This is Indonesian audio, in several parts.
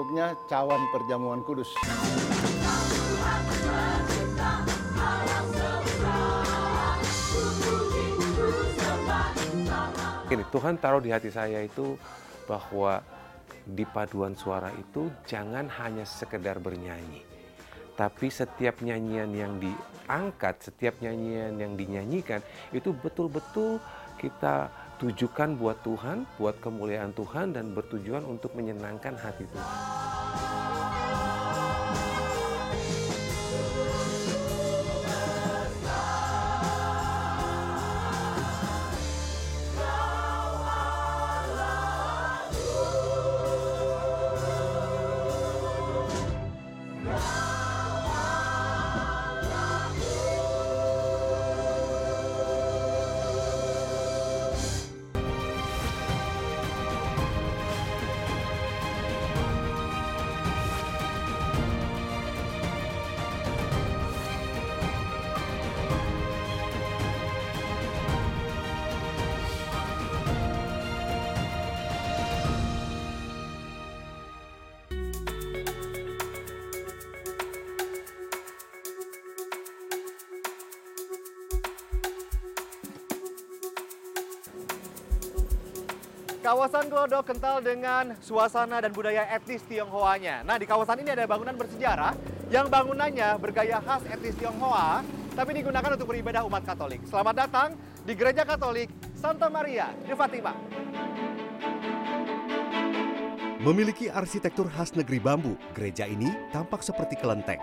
bentuknya cawan perjamuan kudus. Ini Tuhan taruh di hati saya itu bahwa di paduan suara itu jangan hanya sekedar bernyanyi. Tapi setiap nyanyian yang diangkat, setiap nyanyian yang dinyanyikan itu betul-betul kita tujukan buat Tuhan, buat kemuliaan Tuhan dan bertujuan untuk menyenangkan hati Tuhan. Kawasan Glodok kental dengan suasana dan budaya etnis Tionghoanya. Nah, di kawasan ini ada bangunan bersejarah yang bangunannya bergaya khas etnis Tionghoa, tapi digunakan untuk beribadah umat Katolik. Selamat datang di Gereja Katolik Santa Maria de Fatima. Memiliki arsitektur khas negeri bambu, gereja ini tampak seperti kelenteng.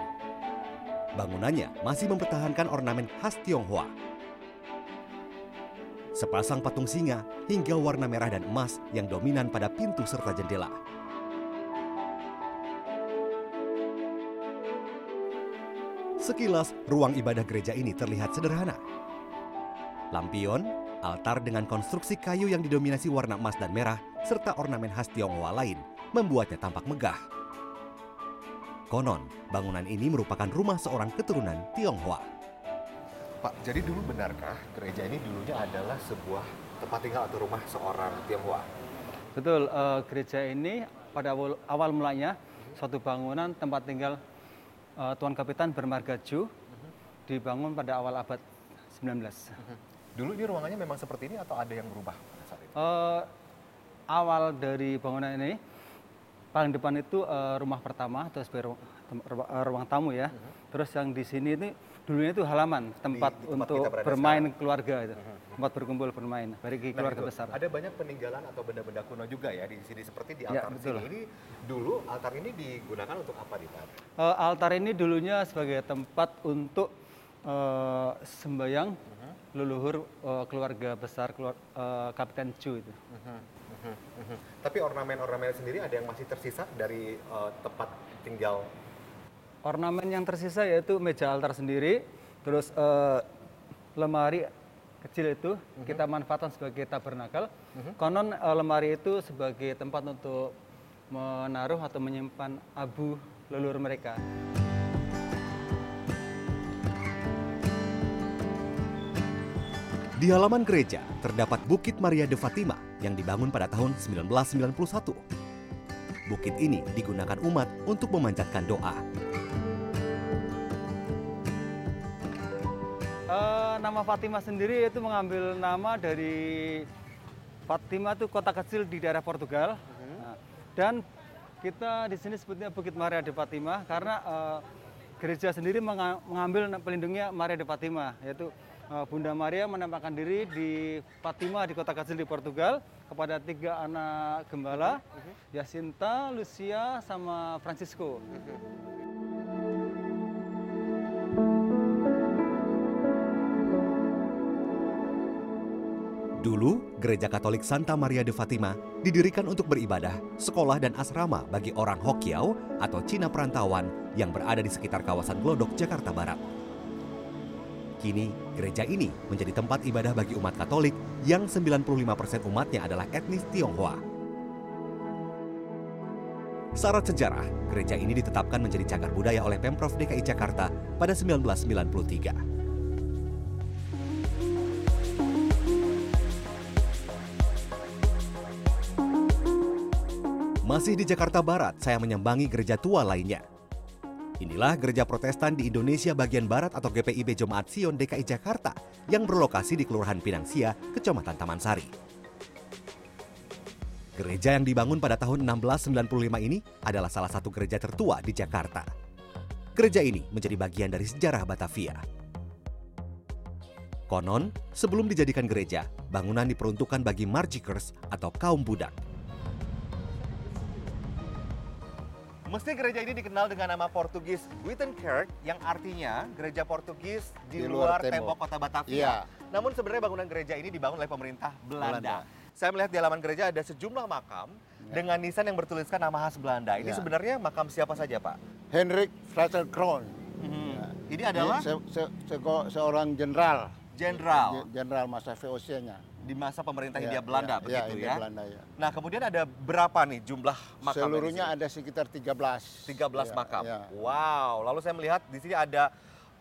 Bangunannya masih mempertahankan ornamen khas Tionghoa. Sepasang patung singa hingga warna merah dan emas yang dominan pada pintu serta jendela. Sekilas, ruang ibadah gereja ini terlihat sederhana. Lampion, altar dengan konstruksi kayu yang didominasi warna emas dan merah, serta ornamen khas Tionghoa lain membuatnya tampak megah. Konon, bangunan ini merupakan rumah seorang keturunan Tionghoa. Pak, jadi dulu benarkah gereja ini dulunya adalah sebuah tempat tinggal atau rumah seorang Tionghoa? Betul, eh, gereja ini pada awal, awal mulanya suatu bangunan tempat tinggal eh, Tuan Kapitan Bermarga Ju dibangun pada awal abad 19. Dulu ini ruangannya memang seperti ini atau ada yang berubah pada saat itu? Eh, awal dari bangunan ini paling depan itu eh, rumah pertama sebagai ruang, ruang tamu ya. Terus yang di sini ini dulunya itu halaman tempat di tempat untuk bermain sekarang. keluarga itu. Tempat berkumpul bermain bagi Nah, keluarga itu, besar. Ada banyak peninggalan atau benda-benda kuno juga ya di sini seperti di Ya, altar betul. sini. Ini dulu altar ini digunakan untuk apa di Pak? Eh, altar ini dulunya sebagai tempat untuk eh, sembayang leluhur eh, keluarga besar keluar, eh, Kapten Chu itu. Tapi ornamen-ornamen sendiri ada yang masih tersisa dari eh, tempat tinggal Ornamen yang tersisa yaitu meja altar sendiri, terus eh, lemari kecil itu kita manfaatkan sebagai tabernakel. Konon eh, lemari itu sebagai tempat untuk menaruh atau menyimpan abu leluhur mereka. Di halaman gereja terdapat Bukit Maria de Fatima yang dibangun pada tahun 1991. Bukit ini digunakan umat untuk memanjatkan doa. Nama Fatima sendiri itu mengambil nama dari Fatima itu kota kecil di daerah Portugal. Nah, dan kita di sini sebutnya Bukit Maria de Fatima karena eh, gereja sendiri menga- mengambil pelindungnya Maria de Fatima yaitu eh, Bunda Maria menampakkan diri di Fatima di kota kecil di Portugal kepada tiga anak gembala, Jacinta, Lucia, sama Francisco. Dulu, Gereja Katolik Santa Maria de Fatima didirikan untuk beribadah, sekolah dan asrama bagi orang Hokiau atau Cina perantauan yang berada di sekitar kawasan Glodok, Jakarta Barat. Kini, gereja ini menjadi tempat ibadah bagi umat Katolik yang 95% umatnya adalah etnis Tionghoa. Syarat sejarah, gereja ini ditetapkan menjadi cagar budaya oleh Pemprov DKI Jakarta pada 1993. Masih di Jakarta Barat, saya menyambangi gereja tua lainnya. Inilah gereja protestan di Indonesia bagian Barat atau GPIB Jemaat Sion DKI Jakarta yang berlokasi di Kelurahan Pinangsia, Kecamatan Taman Sari. Gereja yang dibangun pada tahun 1695 ini adalah salah satu gereja tertua di Jakarta. Gereja ini menjadi bagian dari sejarah Batavia. Konon, sebelum dijadikan gereja, bangunan diperuntukkan bagi marjikers atau kaum budak. Mesti gereja ini dikenal dengan nama Portugis Wittenkerk yang artinya gereja Portugis di, Di luar, luar tembok. tembok. kota Batavia. Iya. Namun sebenarnya bangunan gereja ini dibangun oleh pemerintah Belanda. Belanda. Saya melihat di halaman gereja ada sejumlah makam dengan nisan yang bertuliskan nama khas Belanda. Ini Ya. sebenarnya makam siapa saja, Pak? Hendrik Frater Kroon. Ini adalah se- se- se- seorang jenderal. jenderal Je- Jenderal masa VOC-nya. Di masa pemerintah Ya, Hindia Belanda ya, begitu Hindia ya. Belanda, ya. Nah, kemudian ada berapa nih jumlah makam? Seluruhnya ada sekitar 13. 13 Ya, makam. ya. Wow, lalu saya melihat di sini ada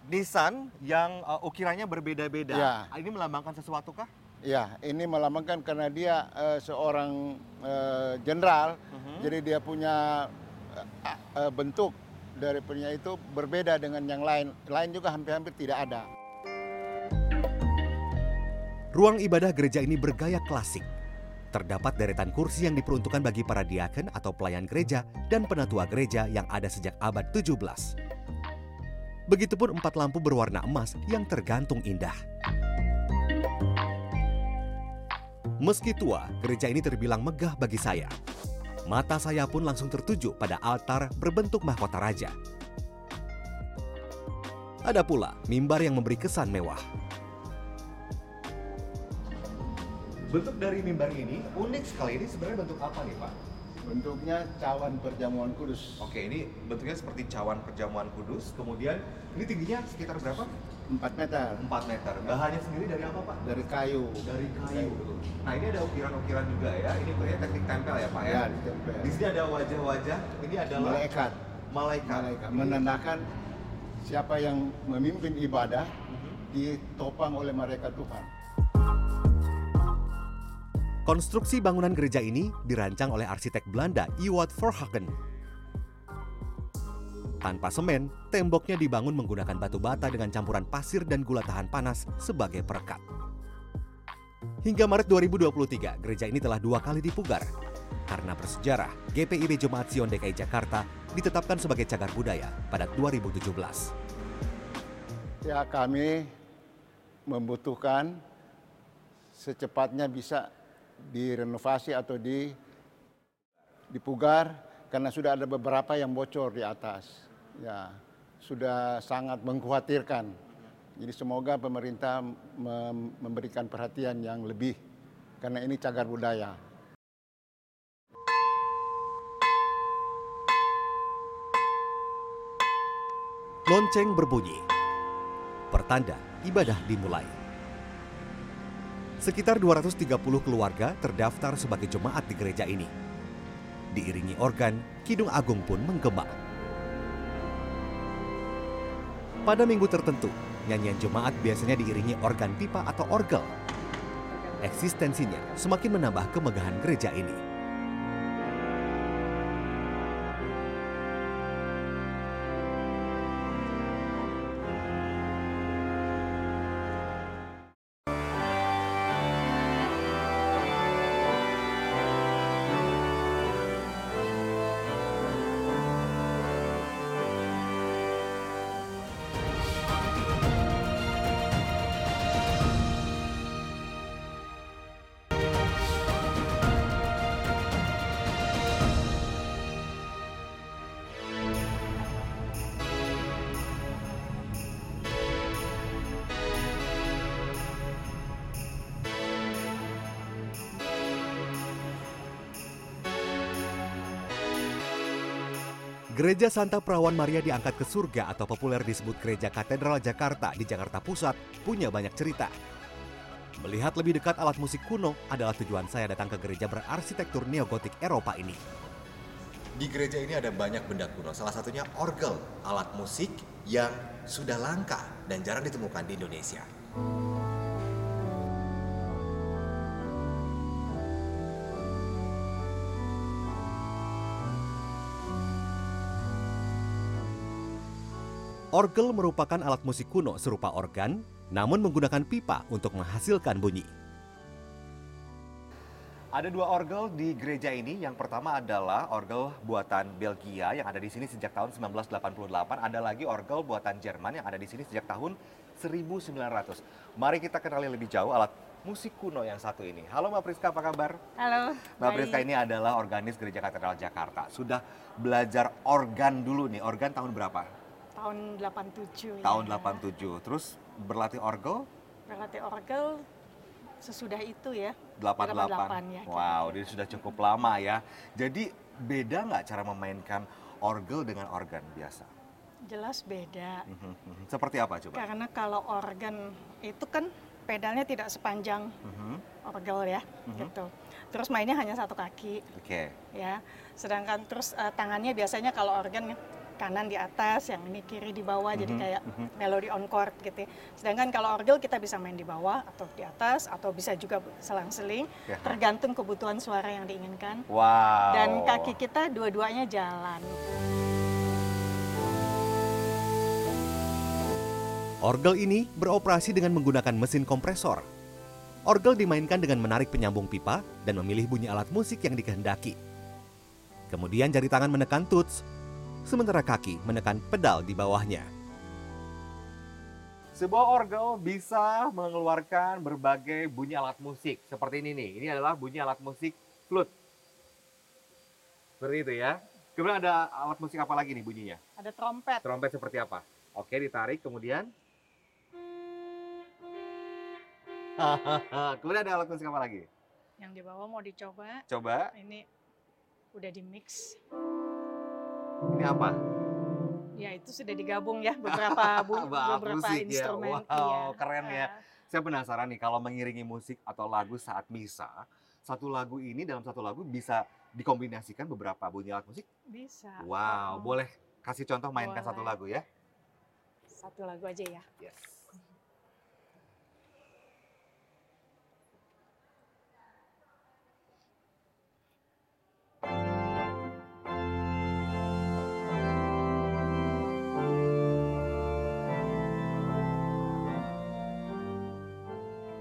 nisan yang uh, ukirannya berbeda-beda. Ya. Ini melambangkan sesuatu kah? Ya, ini melambangkan karena dia eh, seorang eh, jenderal, Mhm. jadi dia punya eh, eh, bentuk dari punya itu berbeda dengan yang lain. Lain juga hampir-hampir tidak ada. Ruang ibadah gereja ini bergaya klasik. Terdapat deretan kursi yang diperuntukkan bagi para diaken atau pelayan gereja dan penatua gereja yang ada sejak abad 17. Begitupun empat lampu berwarna emas yang tergantung indah. Meski tua, gereja ini terbilang megah bagi saya. Mata saya pun langsung tertuju pada altar berbentuk mahkota raja. Ada pula mimbar yang memberi kesan mewah. Bentuk dari mimbar ini unik sekali. Ini sebenarnya bentuk apa nih, Pak? Bentuknya cawan perjamuan kudus. Oke, ini bentuknya seperti cawan perjamuan kudus. Kemudian ini tingginya sekitar berapa? 4 meter 4 meter. Bahannya sendiri dari apa, Pak? dari kayu. Dari kayu. Nah, ini ada ukiran-ukiran juga ya. Ini bentuknya teknik tempel ya, Pak ya. Ya, ditempel. Di sini ada wajah-wajah. Ini adalah Malaikat. malaikat. Malaikat menandakan siapa yang memimpin ibadah ditopang oleh malaikat Tuhan. Konstruksi bangunan gereja ini dirancang oleh arsitek Belanda Iwat Verhagen. Tanpa semen, temboknya dibangun menggunakan batu bata dengan campuran pasir dan gula tahan panas sebagai perekat. Hingga Maret 2023, gereja ini telah dua kali dipugar. Karena bersejarah, GPIB Jemaat Sion DKI Jakarta ditetapkan sebagai cagar budaya pada 2017. Ya kami membutuhkan secepatnya bisa direnovasi atau di dipugar karena sudah ada beberapa yang bocor di atas. Ya, sudah sangat mengkhawatirkan. Jadi semoga pemerintah mem- memberikan perhatian yang lebih karena ini cagar budaya. Lonceng berbunyi. Pertanda ibadah dimulai. Sekitar 230 keluarga terdaftar sebagai jemaat di gereja ini. Diiringi organ, Kidung Agung pun menggema. Pada minggu tertentu, nyanyian jemaat biasanya diiringi organ pipa atau orgel. Eksistensinya semakin menambah kemegahan gereja ini. Gereja Santa Perawan Maria diangkat ke surga atau populer disebut Gereja Katedral Jakarta di Jakarta Pusat punya banyak cerita. Melihat lebih dekat alat musik kuno adalah tujuan saya datang ke gereja berarsitektur neogotik Eropa ini. Di gereja ini ada banyak benda kuno, salah satunya orgel, alat musik yang sudah langka dan jarang ditemukan di Indonesia. Orgel merupakan alat musik kuno serupa organ, namun menggunakan pipa untuk menghasilkan bunyi. Ada dua orgel di gereja ini. Yang pertama adalah orgel buatan Belgia yang ada di sini sejak tahun 1988. Ada lagi orgel buatan Jerman yang ada di sini sejak tahun 1900. Mari kita kenali lebih jauh alat musik kuno yang satu ini. Halo Mbak Priska, apa kabar? Halo. Mbak baik. Priska ini adalah organis Gereja Katedral Jakarta. Sudah belajar organ dulu nih. Organ tahun berapa? Tahun 87 Tahun ya. 87. Terus berlatih orgel Berlatih orgel sesudah itu ya. 88. 88 ya, wow, kira-kira. dia sudah cukup lama ya. Jadi beda nggak cara memainkan orgel dengan organ biasa? Jelas beda. Mhm, mhm. Seperti apa coba? Karena kalau organ itu kan pedalnya tidak sepanjang Mhm, orgel ya, Mhm. gitu. Terus mainnya hanya satu kaki Oke. ya. Sedangkan terus eh, tangannya biasanya kalau organ kanan di atas, yang ini kiri di bawah, jadi Mhm, kayak mhm. melodi on chord gitu. ya. Sedangkan kalau orgel kita bisa main di bawah atau di atas atau bisa juga selang-seling, Ya. tergantung kebutuhan suara yang diinginkan. Wow. Dan kaki kita dua-duanya jalan. Orgel ini beroperasi dengan menggunakan mesin kompresor. Orgel dimainkan dengan menarik penyambung pipa dan memilih bunyi alat musik yang dikehendaki. Kemudian jari tangan menekan tuts, sementara kaki menekan pedal di bawahnya. Sebuah orgel bisa mengeluarkan berbagai bunyi alat musik. Seperti ini nih. Ini adalah bunyi alat musik flute. Seperti itu ya. Kemudian ada alat musik apa lagi nih bunyinya? Ada trompet. Trompet seperti apa? Oke, ditarik kemudian. kemudian ada alat musik apa lagi? Yang di bawah mau dicoba. Coba. Ini udah di mix. Ini apa? Ya itu sudah digabung ya beberapa bu- beberapa musik ya. instrumen. Wow, Iya. keren ya. Saya penasaran nih kalau mengiringi musik atau lagu saat misa, satu lagu ini dalam satu lagu bisa dikombinasikan beberapa bunyi alat musik? bisa. Wow, Oh, boleh kasih contoh mainkan satu Boleh. lagu ya? Satu lagu aja ya. Yes.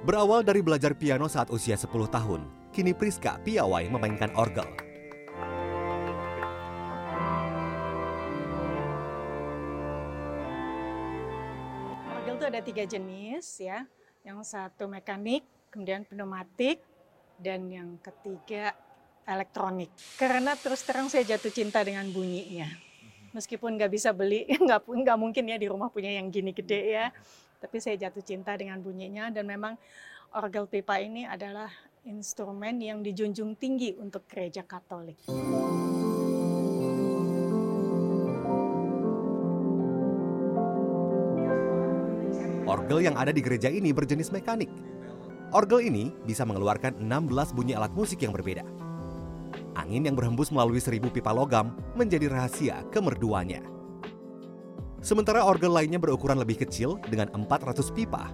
Berawal dari belajar piano saat usia 10 tahun, kini Priska piawai memainkan orgel. Orgel itu ada tiga jenis ya. Yang satu mekanik, kemudian pneumatik, dan yang ketiga elektronik. Karena terus terang saya jatuh cinta dengan bunyinya. Meskipun nggak bisa beli, nggak nggak mungkin ya di rumah punya yang gini gede ya. Tapi saya jatuh cinta dengan bunyinya dan memang orgel pipa ini adalah instrumen yang dijunjung tinggi untuk gereja Katolik. Orgel yang ada di gereja ini berjenis mekanik. Orgel ini bisa mengeluarkan 16 bunyi alat musik yang berbeda. Angin yang berhembus melalui seribu pipa logam menjadi rahasia kemerduannya. Sementara orgel lainnya berukuran lebih kecil dengan 400 pipa.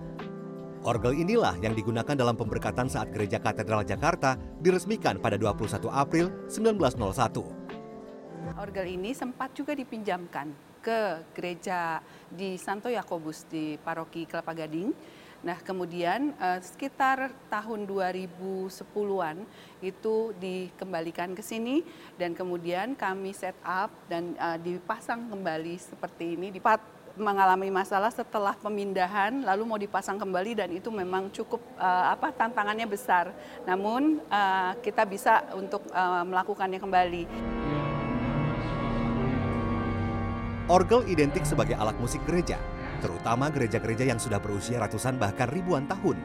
Orgel inilah yang digunakan dalam pemberkatan saat Gereja Katedral Jakarta diresmikan pada 21 April 1901. Orgel ini sempat juga dipinjamkan ke gereja di Santo Yakobus di paroki Kelapa Gading. Nah, kemudian eh, sekitar tahun 2010-an itu dikembalikan ke sini dan kemudian kami set up dan eh, dipasang kembali seperti ini. Dipat mengalami masalah setelah pemindahan lalu mau dipasang kembali dan itu memang cukup eh, apa tantangannya besar. Namun eh, kita bisa untuk eh, melakukannya kembali. Orgel identik sebagai alat musik gereja, terutama gereja-gereja yang sudah berusia ratusan bahkan ribuan tahun.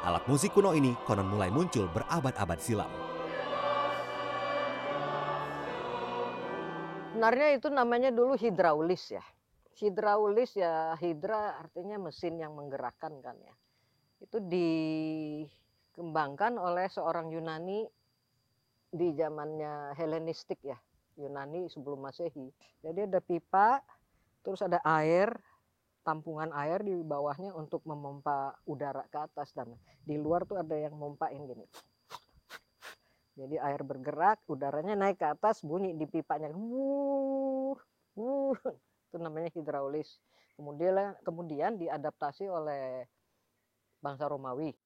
Alat musik kuno ini konon mulai muncul berabad-abad silam. Sebenarnya itu namanya dulu hidraulis ya. Hidraulis ya hidra artinya mesin yang menggerakkan kan ya. Itu dikembangkan oleh seorang Yunani di zamannya Helenistik ya. Yunani sebelum Masehi. Jadi ada pipa, terus ada air, tampungan air di bawahnya untuk memompa udara ke atas dan di luar tuh ada yang mompain gini. Jadi air bergerak, udaranya naik ke atas, bunyi di pipanya. Wuh, wuh. itu namanya hidraulis. Kemudian kemudian diadaptasi oleh bangsa Romawi.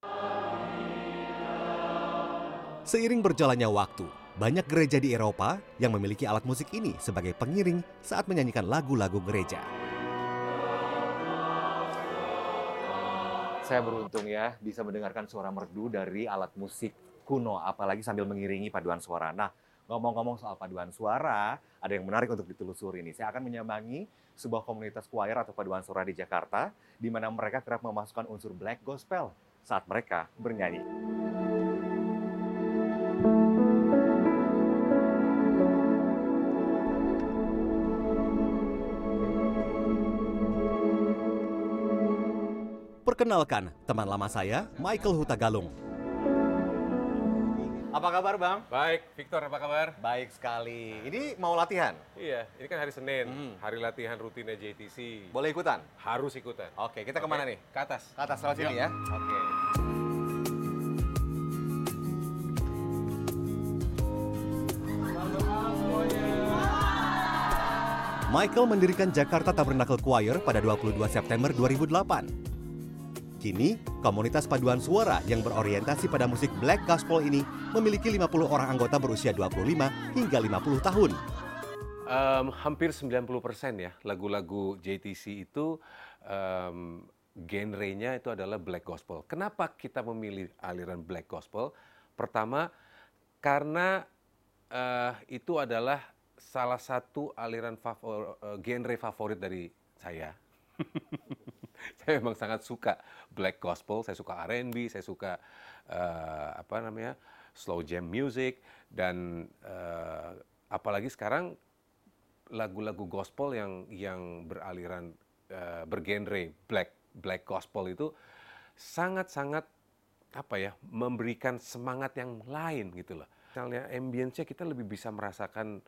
Seiring berjalannya waktu, banyak gereja di Eropa yang memiliki alat musik ini sebagai pengiring saat menyanyikan lagu-lagu gereja. Saya beruntung ya bisa mendengarkan suara merdu dari alat musik kuno, apalagi sambil mengiringi paduan suara. Nah, ngomong-ngomong soal paduan suara, ada yang menarik untuk ditelusuri ini. Saya akan menyambangi sebuah komunitas choir atau paduan suara di Jakarta, di mana mereka kerap memasukkan unsur black gospel saat mereka bernyanyi. Perkenalkan, teman lama saya, Michael Hutagalung. Apa kabar Bang? Baik, Victor apa kabar? Baik sekali. Ini mau latihan? Iya, ini kan hari Senin, Hmm. hari latihan rutinnya JTC. Boleh ikutan? Harus ikutan. Oke, kita ke mana nih? Ke atas. Ke atas lewat sini ya? Oke. Michael mendirikan Jakarta Tabernacle Choir pada 22 September 2008. Kini, komunitas paduan suara yang berorientasi pada musik black gospel ini memiliki 50 orang anggota berusia 25 hingga 50 tahun. Em, hampir 90% ya lagu-lagu JTC itu em, genrenya itu adalah black gospel. Kenapa kita memilih aliran black gospel? Pertama, karena eh, itu adalah salah satu aliran favor, eh, genre favorit dari saya. saya memang sangat suka black gospel, saya suka R&B, saya suka eh, apa namanya slow jam music dan eh, apalagi sekarang lagu-lagu gospel yang yang beraliran eh, bergenre black black gospel itu sangat-sangat apa ya memberikan semangat yang lain gitu loh. Misalnya ambience-nya kita lebih bisa merasakan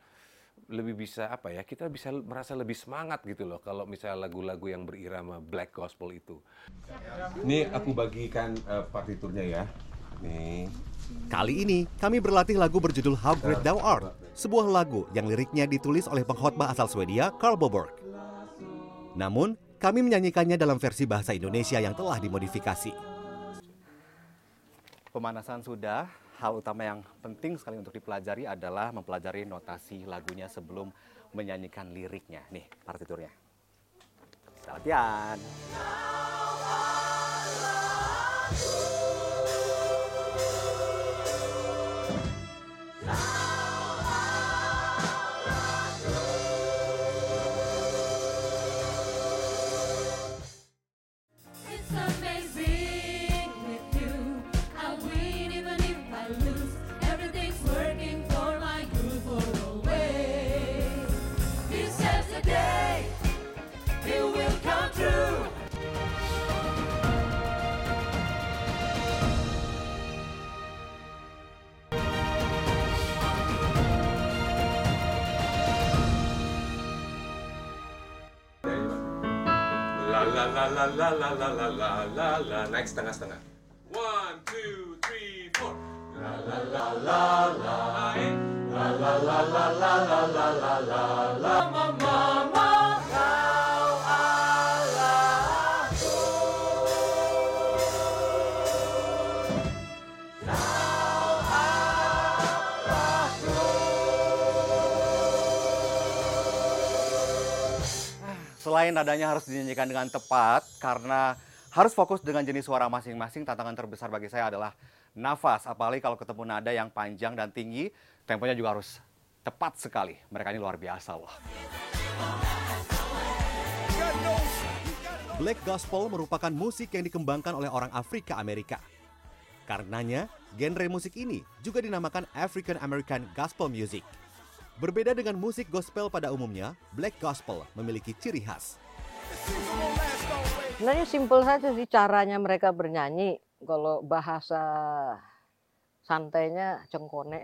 lebih bisa apa ya kita bisa merasa lebih semangat gitu loh kalau misalnya lagu-lagu yang berirama black gospel itu. Ini aku bagikan eh, partiturnya ya. Nih. Kali ini, kami berlatih lagu berjudul How Great Thou Art, sebuah lagu yang liriknya ditulis oleh pengkhotbah asal Swedia, Karl Boborg. Namun, kami menyanyikannya dalam versi bahasa Indonesia yang telah dimodifikasi. Pemanasan sudah, hal utama yang penting sekali untuk dipelajari adalah mempelajari notasi lagunya sebelum menyanyikan liriknya. Nih, partiturnya. Kita latihan. La la la la la la la la la la la naik setengah setengah. One two three four. La la la la la. La la la la la la la la la la. Nadanya harus dinyanyikan dengan tepat, karena harus fokus dengan jenis suara masing-masing, tantangan terbesar bagi saya adalah nafas. Apalagi kalau ketemu nada yang panjang dan tinggi, temponya juga harus tepat sekali. Mereka ini luar biasa loh. Black Gospel merupakan musik yang dikembangkan oleh orang Afrika Amerika. Karenanya, genre musik ini juga dinamakan African American Gospel Music. Berbeda dengan musik gospel pada umumnya, Black Gospel memiliki ciri khas. Sebenarnya simpel saja sih caranya mereka bernyanyi. Kalau bahasa santainya cengkone.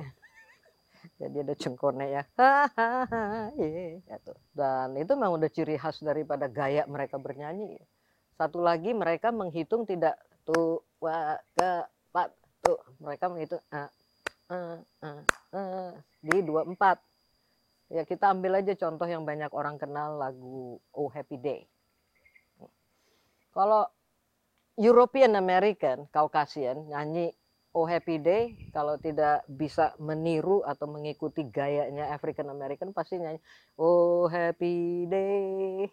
Jadi ada cengkone ya. Ye, gitu. Dan itu memang udah ciri khas daripada gaya mereka bernyanyi. Satu lagi mereka menghitung tidak tuh wa ke pat tuh mereka menghitung ah, ah, ah, ah, di dua empat. Ya kita ambil aja contoh yang banyak orang kenal lagu Oh Happy Day. Kalau European American, Caucasian nyanyi Oh Happy Day, kalau tidak bisa meniru atau mengikuti gayanya African American pasti nyanyi Oh Happy Day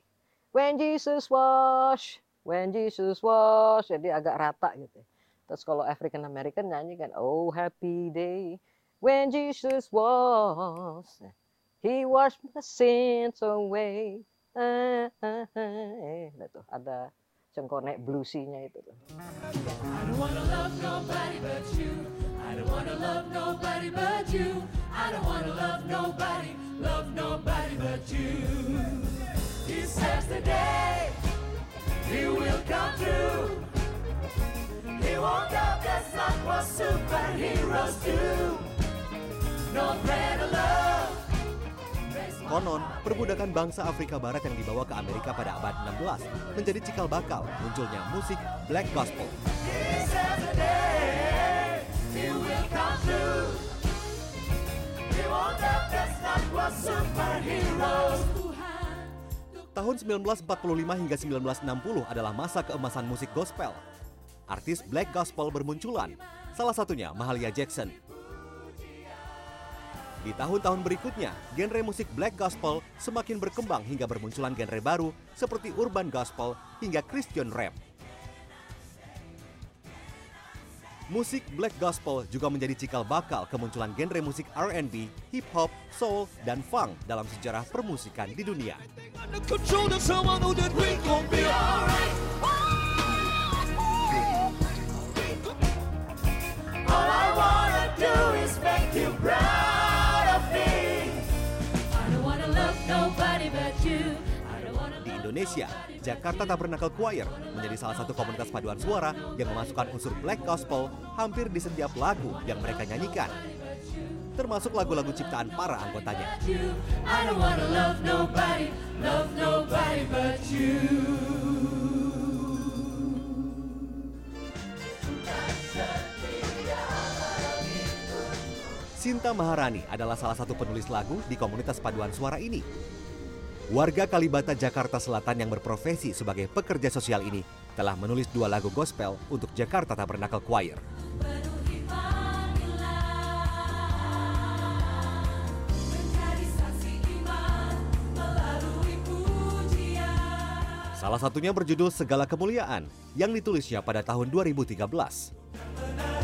when Jesus wash, when Jesus wash, jadi agak rata gitu. Terus kalau African American nyanyi kan Oh Happy Day when Jesus wash, He washed my sins away. Ah, ah, ah. Eh, itu ada cengkonek bluesinya itu tuh. He says today he will come through. He doubt that's not what superheroes do. No greater love. Konon, perbudakan bangsa Afrika Barat yang dibawa ke Amerika pada abad 16 menjadi cikal bakal munculnya musik Black Gospel. Tahun 1945 hingga 1960 adalah masa keemasan musik gospel. Artis Black Gospel bermunculan, salah satunya Mahalia Jackson. Di tahun-tahun berikutnya, genre musik Black Gospel semakin berkembang hingga bermunculan genre baru seperti Urban Gospel hingga Christian Rap. Musik Black Gospel juga menjadi cikal bakal kemunculan genre musik R&B, hip hop, soul, dan funk dalam sejarah permusikan di dunia. All I wanna do is make you proud Di Indonesia, Jakarta Tabernacle Choir menjadi salah satu komunitas paduan suara yang memasukkan unsur black gospel hampir di setiap lagu yang mereka nyanyikan. Termasuk lagu-lagu ciptaan para anggotanya. love nobody, love nobody Sinta Maharani adalah salah satu penulis lagu di komunitas paduan suara ini. Warga Kalibata, Jakarta Selatan yang berprofesi sebagai pekerja sosial ini telah menulis dua lagu gospel untuk Jakarta Tabernacle Choir. Salah satunya berjudul Segala Kemuliaan yang ditulisnya pada tahun 2013.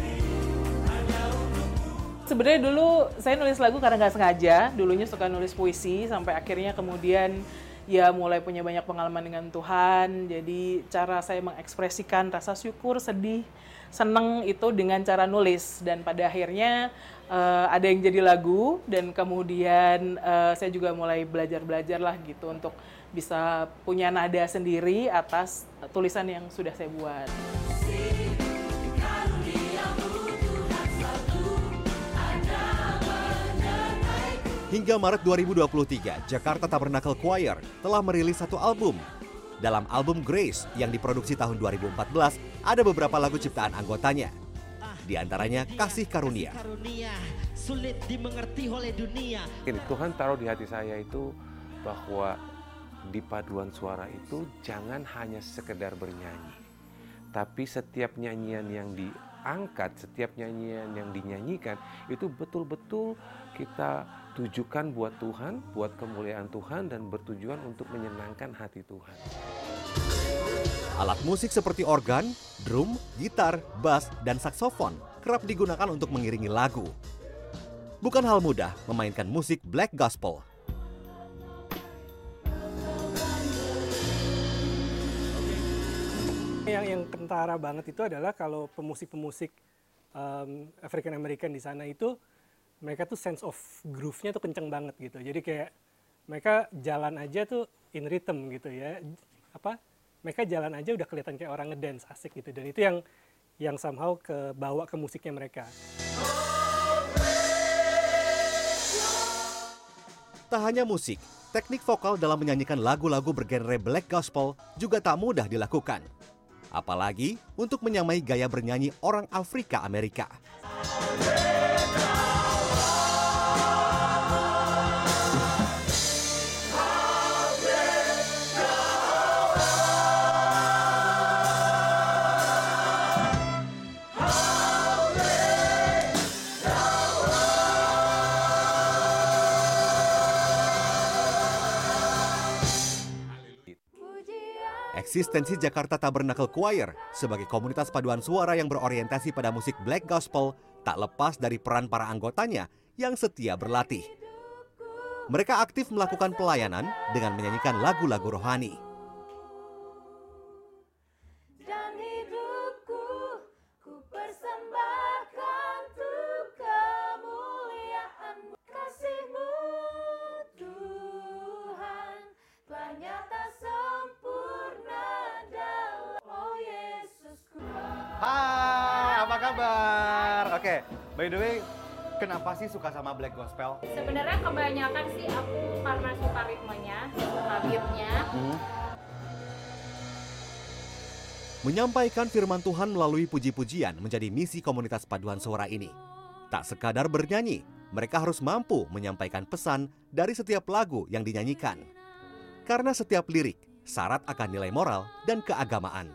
Sebenarnya dulu saya nulis lagu karena nggak sengaja. Dulunya suka nulis puisi sampai akhirnya kemudian ya mulai punya banyak pengalaman dengan Tuhan. Jadi cara saya mengekspresikan rasa syukur, sedih, seneng itu dengan cara nulis dan pada akhirnya eh, ada yang jadi lagu dan kemudian eh, saya juga mulai belajar-belajar lah gitu untuk bisa punya nada sendiri atas tulisan yang sudah saya buat. Hingga Maret 2023, Jakarta Tabernacle Choir telah merilis satu album. Dalam album Grace yang diproduksi tahun 2014, ada beberapa lagu ciptaan anggotanya. Di antaranya Kasih Karunia. karunia sulit dimengerti oleh dunia. Ini Tuhan taruh di hati saya itu bahwa di paduan suara itu jangan hanya sekedar bernyanyi, tapi setiap nyanyian yang diangkat, setiap nyanyian yang dinyanyikan itu betul-betul kita tujukan buat Tuhan, buat kemuliaan Tuhan dan bertujuan untuk menyenangkan hati Tuhan. Alat musik seperti organ, drum, gitar, bass, dan saksofon kerap digunakan untuk mengiringi lagu. Bukan hal mudah memainkan musik black gospel. Yang yang kentara banget itu adalah kalau pemusik-pemusik um, African American di sana itu mereka tuh sense of groove-nya tuh kenceng banget gitu. Jadi kayak mereka jalan aja tuh in rhythm gitu ya. Apa? Mereka jalan aja udah kelihatan kayak orang ngedance asik gitu. Dan itu yang yang somehow ke bawa ke musiknya mereka. Tak hanya musik, teknik vokal dalam menyanyikan lagu-lagu bergenre black gospel juga tak mudah dilakukan. Apalagi untuk menyamai gaya bernyanyi orang Afrika Amerika. Eksistensi Jakarta Tabernacle Choir sebagai komunitas paduan suara yang berorientasi pada musik black gospel tak lepas dari peran para anggotanya yang setia berlatih. Mereka aktif melakukan pelayanan dengan menyanyikan lagu-lagu rohani. By the way, kenapa sih suka sama black gospel? Sebenarnya kebanyakan sih aku karena suka ritmenya, suka beatnya. Menyampaikan firman Tuhan melalui puji-pujian menjadi misi komunitas paduan suara ini. Tak sekadar bernyanyi, mereka harus mampu menyampaikan pesan dari setiap lagu yang dinyanyikan. Karena setiap lirik syarat akan nilai moral dan keagamaan.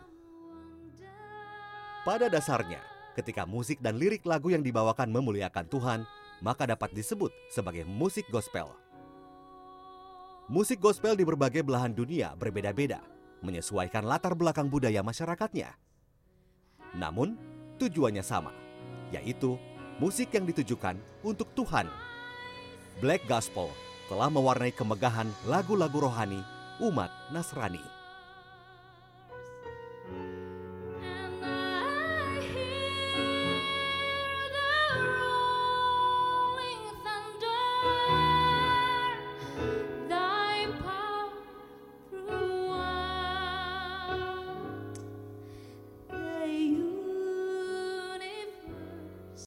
Pada dasarnya, ketika musik dan lirik lagu yang dibawakan memuliakan Tuhan, maka dapat disebut sebagai musik gospel. Musik gospel di berbagai belahan dunia berbeda-beda, menyesuaikan latar belakang budaya masyarakatnya. Namun, tujuannya sama, yaitu musik yang ditujukan untuk Tuhan. Black Gospel telah mewarnai kemegahan lagu-lagu rohani umat Nasrani.